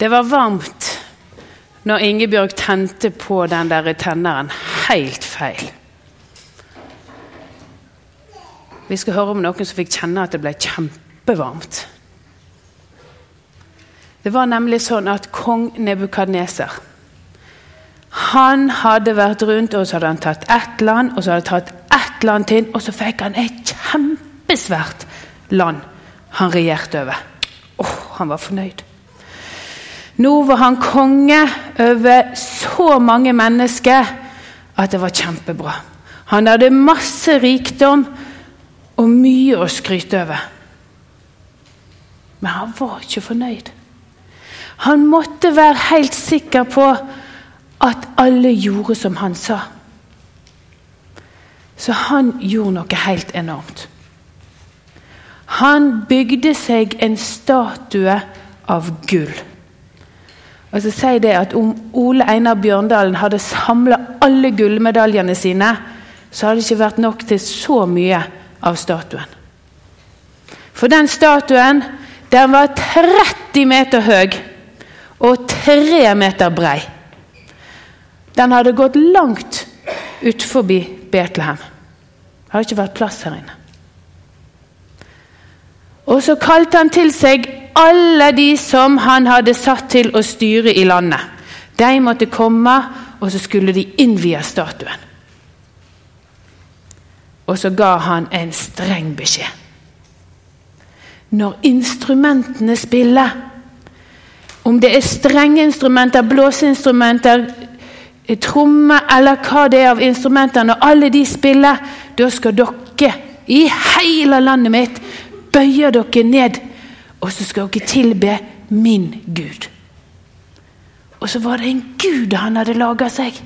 Det var varmt når Ingebjørg tente på den der tenneren helt feil. Vi skal høre om noen som fikk kjenne at det ble kjempevarmt. Det var nemlig sånn at kong Nebukadneser Han hadde vært rundt, og så hadde han tatt ett land, og så hadde han tatt ett land til, og så fikk han et kjempesvært land han regjerte over. Åh, han var fornøyd. Nå var han konge over så mange mennesker at det var kjempebra. Han hadde masse rikdom og mye å skryte over. Men han var ikke fornøyd. Han måtte være helt sikker på at alle gjorde som han sa. Så han gjorde noe helt enormt. Han bygde seg en statue av gull. Og så sier det at Om Ole Einar Bjørndalen hadde samla alle gullmedaljene sine, så hadde det ikke vært nok til så mye av statuen. For den statuen den var 30 meter høy og 3 meter brei. Den hadde gått langt utenfor Betlehem. Det hadde ikke vært plass her inne. Og så kalte han til seg alle de som han hadde satt til å styre i landet. De måtte komme, og så skulle de innvie statuen. Og så ga han en streng beskjed. Når instrumentene spiller, om det er strengeinstrumenter, blåseinstrumenter, trommer eller hva det er av instrumenter, når alle de spiller, da skal dere i hele landet mitt bøye dere ned og så skal dere tilbe min Gud. Og så var det en gud han hadde laga seg.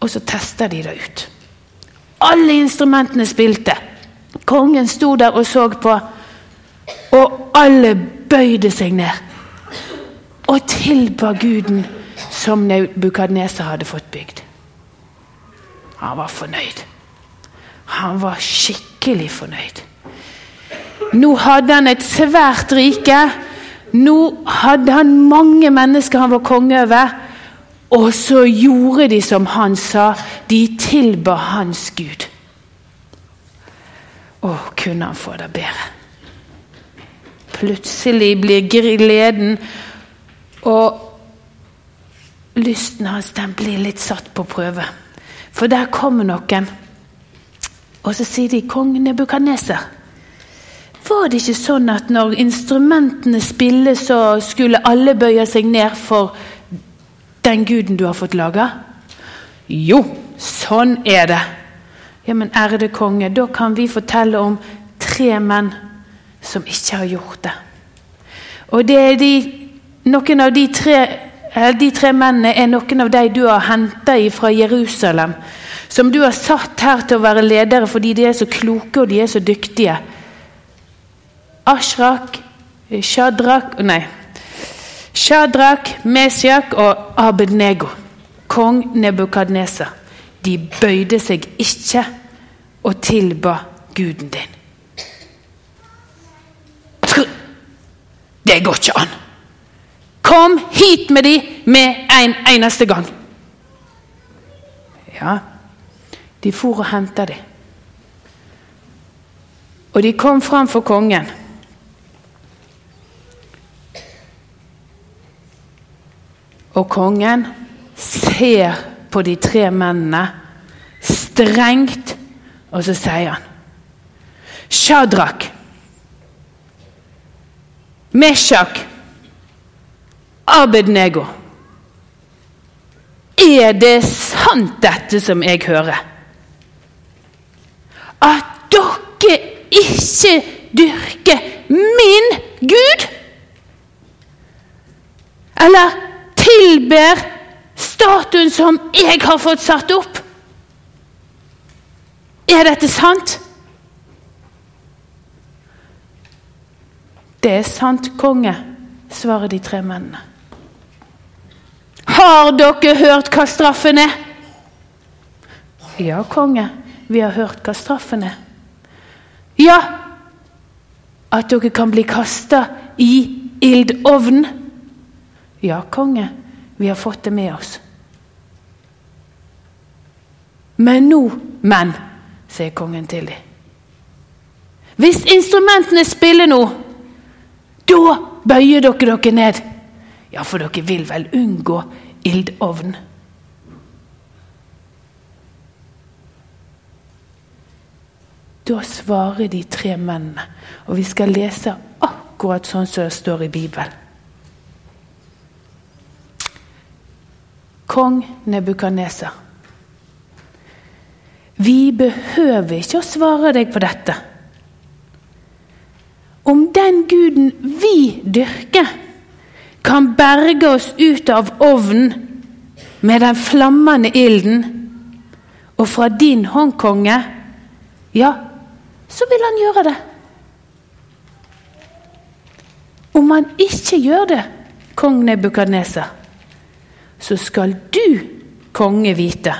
Og så testa de det ut. Alle instrumentene spilte. Kongen sto der og så på, og alle bøyde seg ned. Og tilba guden som Nebukadneser hadde fått bygd. Han var fornøyd. Han var skikkelig fornøyd. Nå hadde han et svært rike. Nå hadde han mange mennesker han var konge over. Og så gjorde de som han sa. De tilba hans Gud. Å, kunne han få det bedre? Plutselig blir gleden og lysten hans den blir litt satt på prøve. For der kommer noen og så sier de kong Nebukadneser. Var det ikke sånn at når instrumentene spilles, så skulle alle bøye seg ned for den guden du har fått laga? Jo, sånn er det. Ja, men ærede konge, da kan vi fortelle om tre menn som ikke har gjort det. Og det er de, noen av de tre, de tre mennene er noen av de du har henta fra Jerusalem som du har satt her til å være ledere fordi de er så kloke og de er så dyktige. Ashrak, Shadrak Nei. Shadrak, Mesiak og Abednego, kong Nebukadneser, de bøyde seg ikke og tilba guden din. Det går ikke an! Kom hit med de med en eneste gang! Ja, de for og henta dem. Og de kom fram for kongen. Og kongen ser på de tre mennene strengt, og så sier han Shadrach, Meshach, Abednego. Er det sant, dette som jeg hører? At dere ikke dyrker min Gud? Eller tilber statuen som jeg har fått satt opp? Er dette sant? Det er sant, konge, svarer de tre mennene. Har dere hørt hva straffen er? Ja, konge, vi har hørt hva straffen er. Ja, at dere kan bli kasta i ildovn? Ja, konge, vi har fått det med oss. Men nå, men, sier kongen til dem. Hvis instrumentene spiller nå, da bøyer dere dere ned. Ja, for dere vil vel unngå ildovn? Da svarer de tre mennene, og vi skal lese akkurat sånn som det står i Bibelen. Kong Nebukadneser. Vi behøver ikke å svare deg på dette. Om den guden vi dyrker, kan berge oss ut av ovnen med den flammende ilden, og fra din hånd, konge, ja, så vil han gjøre det. Om han ikke gjør det, kong Nebukadneser, så skal du, konge, vite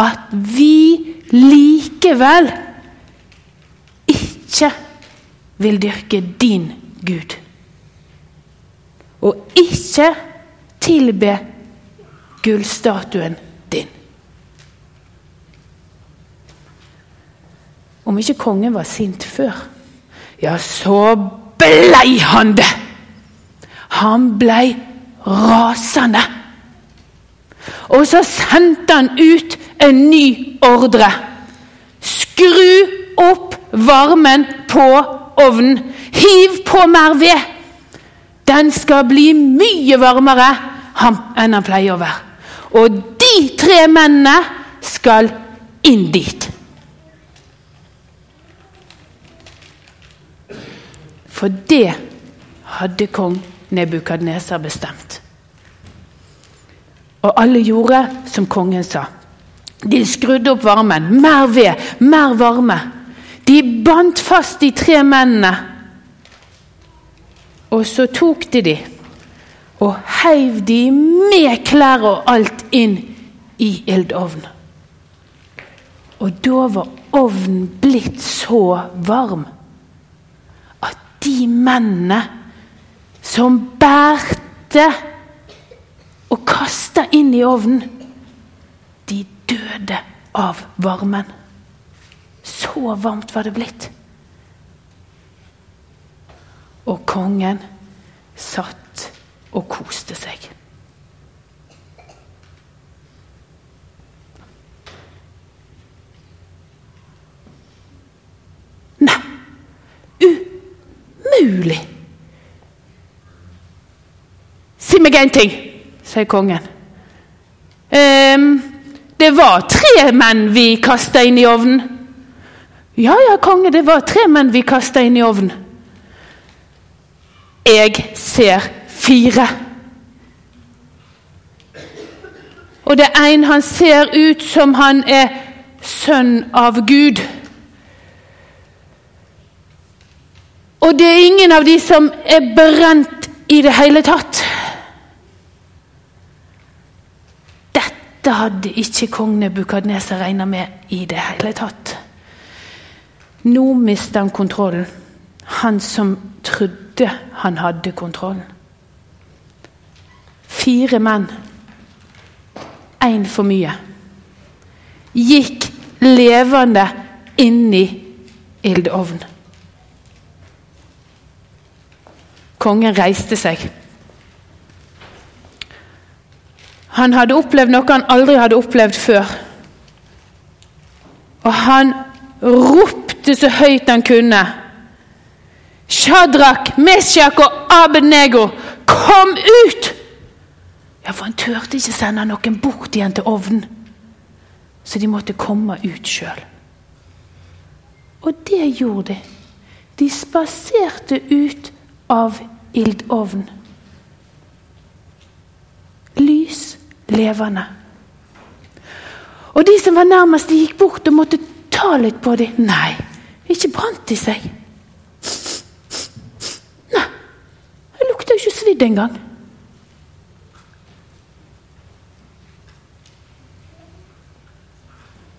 at vi likevel ikke vil dyrke din Gud. Og ikke tilbe gullstatuen Om ikke kongen var sint før, ja, så blei han det! Han blei rasende. Og så sendte han ut en ny ordre. Skru opp varmen på ovnen. Hiv på mer ved. Den skal bli mye varmere enn den pleier å være. Og de tre mennene skal inn dit. For det hadde kong Nebukadneser bestemt. Og alle gjorde som kongen sa. De skrudde opp varmen. Mer ved, mer varme. De bandt fast de tre mennene. Og så tok de de og heiv de med klær og alt inn i ildovnen. Og da var ovnen blitt så varm de mennene som bærte og kasta inn i ovnen, de døde av varmen. Så varmt var det blitt. Og kongen satt og koste seg. umulig! Si meg én ting, sier kongen. Um, det var tre menn vi kasta inn i ovnen. Ja, ja, konge, det var tre menn vi kasta inn i ovnen. Jeg ser fire. Og det er en han ser ut som han er sønn av Gud. Og det er ingen av de som er brent i det hele tatt. Dette hadde ikke kong Nebukadneser regna med i det hele tatt. Nå mista han kontrollen. Han som trodde han hadde kontrollen. Fire menn, én for mye, gikk levende inn i ildovnen. Kongen reiste seg. Han hadde opplevd noe han aldri hadde opplevd før. Og han ropte så høyt han kunne. Shadrach, Meshach og Abednego, kom ut! Ja, For han turte ikke sende noen bort igjen til ovnen. Så de måtte komme ut sjøl. Og det gjorde de. De spaserte ut av ildovnen. Lys levende. Og de som var nærmest, de gikk bort og måtte ta litt på dem. Nei, ikke brant de seg. Nei, det lukta jo ikke svidd engang.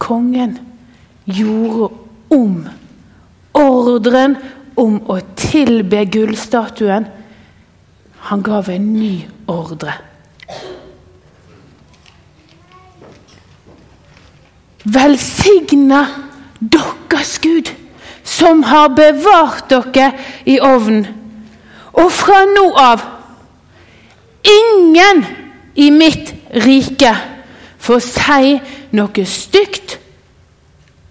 Kongen gjorde om ordren om å tilbe gullstatuen. Han gav en ny ordre. Velsigna deres Gud, som har bevart dere i ovnen. Og fra nå av ingen i mitt rike får si noe stygt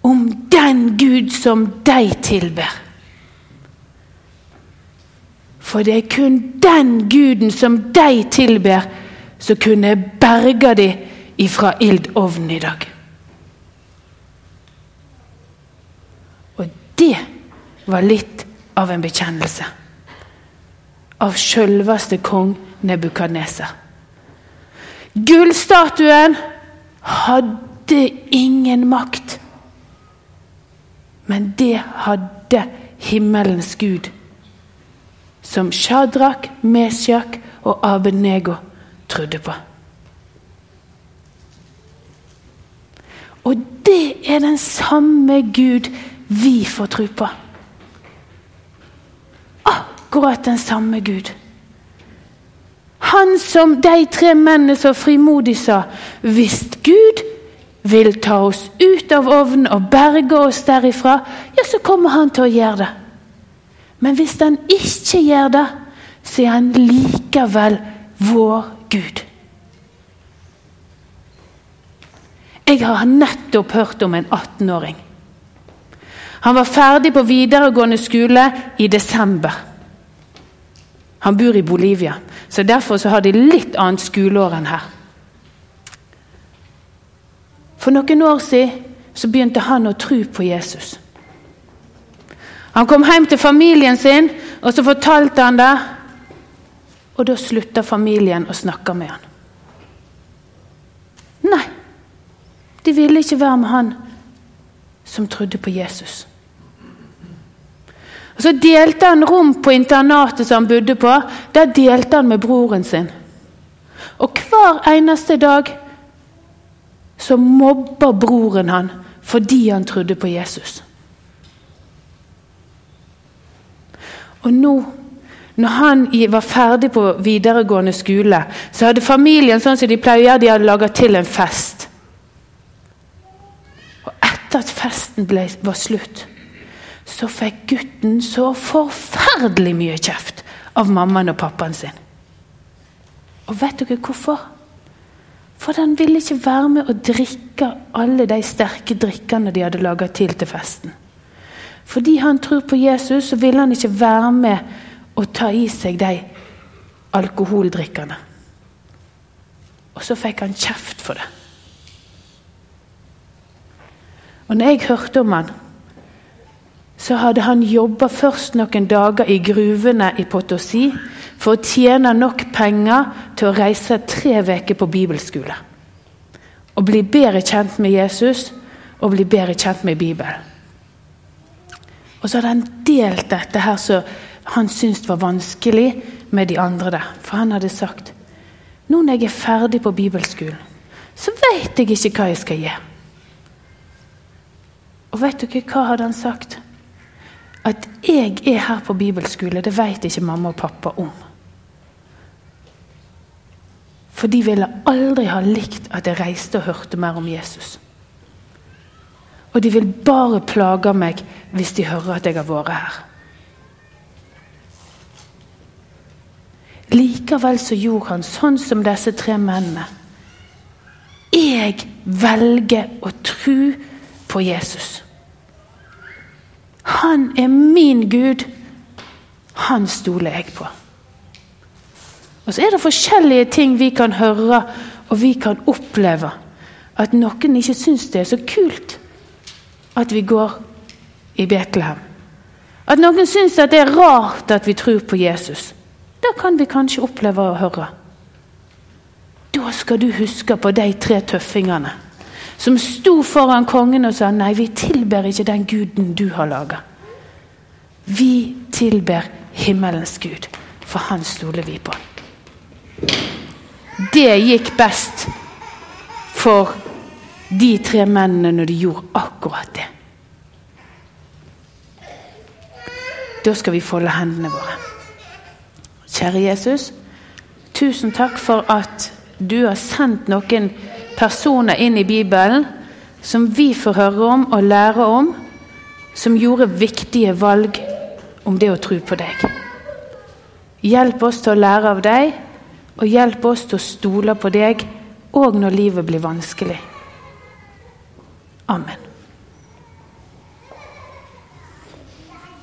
om den Gud som de tilber. For det er kun den guden som de tilber, som kunne berge dem ifra ildovnen i dag. Det var litt av en bekjennelse av sjølveste kong Nebukadneser. Gullstatuen hadde ingen makt. Men det hadde himmelens gud, som Shadrach, Mesjak og Abednego trodde på. Og det er den samme Gud vi får tro på. Akkurat den samme Gud. Han som de tre mennene så frimodig sa Hvis Gud vil ta oss ut av ovnen og berge oss derifra, ja, så kommer han til å gjøre det. Men hvis han ikke gjør det, så er han likevel vår Gud. Jeg har nettopp hørt om en 18-åring han var ferdig på videregående skole i desember. Han bor i Bolivia, så derfor så har de litt annet skoleår enn her. For noen år siden så begynte han å tro på Jesus. Han kom hjem til familien sin, og så fortalte han det. Og da slutta familien å snakke med han. Nei, de ville ikke være med han som trodde på Jesus. Så delte han rom på internatet som han bodde på. Der delte han med broren sin. Og hver eneste dag så mobba broren han fordi han trodde på Jesus. Og nå, når han var ferdig på videregående skole, så hadde familien sånn som de pleier, de hadde laga til en fest. Og etter at festen ble, var slutt, så fikk gutten så forferdelig mye kjeft av mammaen og pappaen sin. Og vet dere hvorfor? For han ville ikke være med å drikke alle de sterke drikkene de hadde laga til til festen. Fordi han tror på Jesus, så ville han ikke være med å ta i seg de alkoholdrikkene. Og så fikk han kjeft for det. Og når jeg hørte om han, så hadde han jobba først noen dager i gruvene i Potosi for å tjene nok penger til å reise tre uker på bibelskole. Og bli bedre kjent med Jesus og bli bedre kjent med Bibelen. Og så hadde han delt dette her som han syntes var vanskelig, med de andre der. For han hadde sagt nå når jeg er ferdig på bibelskolen, så vet jeg ikke hva jeg skal gjøre. Og vet dere hva hadde han sagt? At jeg er her på bibelskole, det vet ikke mamma og pappa om. For de ville aldri ha likt at jeg reiste og hørte mer om Jesus. Og de vil bare plage meg hvis de hører at jeg har vært her. Likevel så gjorde han sånn som disse tre mennene. Jeg velger å tro på Jesus. Han er min Gud. Han stoler jeg på. Og Så er det forskjellige ting vi kan høre og vi kan oppleve. At noen ikke syns det er så kult at vi går i Betlehem. At noen syns det er rart at vi tror på Jesus. Da kan vi kanskje oppleve å høre. Da skal du huske på de tre tøffingene som sto foran kongen og sa nei, vi tilber ikke den guden du har laga. Vi tilber himmelens gud, for han stoler vi på. Det gikk best for de tre mennene når de gjorde akkurat det. Da skal vi folde hendene våre. Kjære Jesus, tusen takk for at du har sendt noen personer inn i Bibelen som vi får høre om og lære om, som gjorde viktige valg om det å tro på deg. Hjelp oss til å lære av deg, og hjelp oss til å stole på deg òg når livet blir vanskelig. Amen.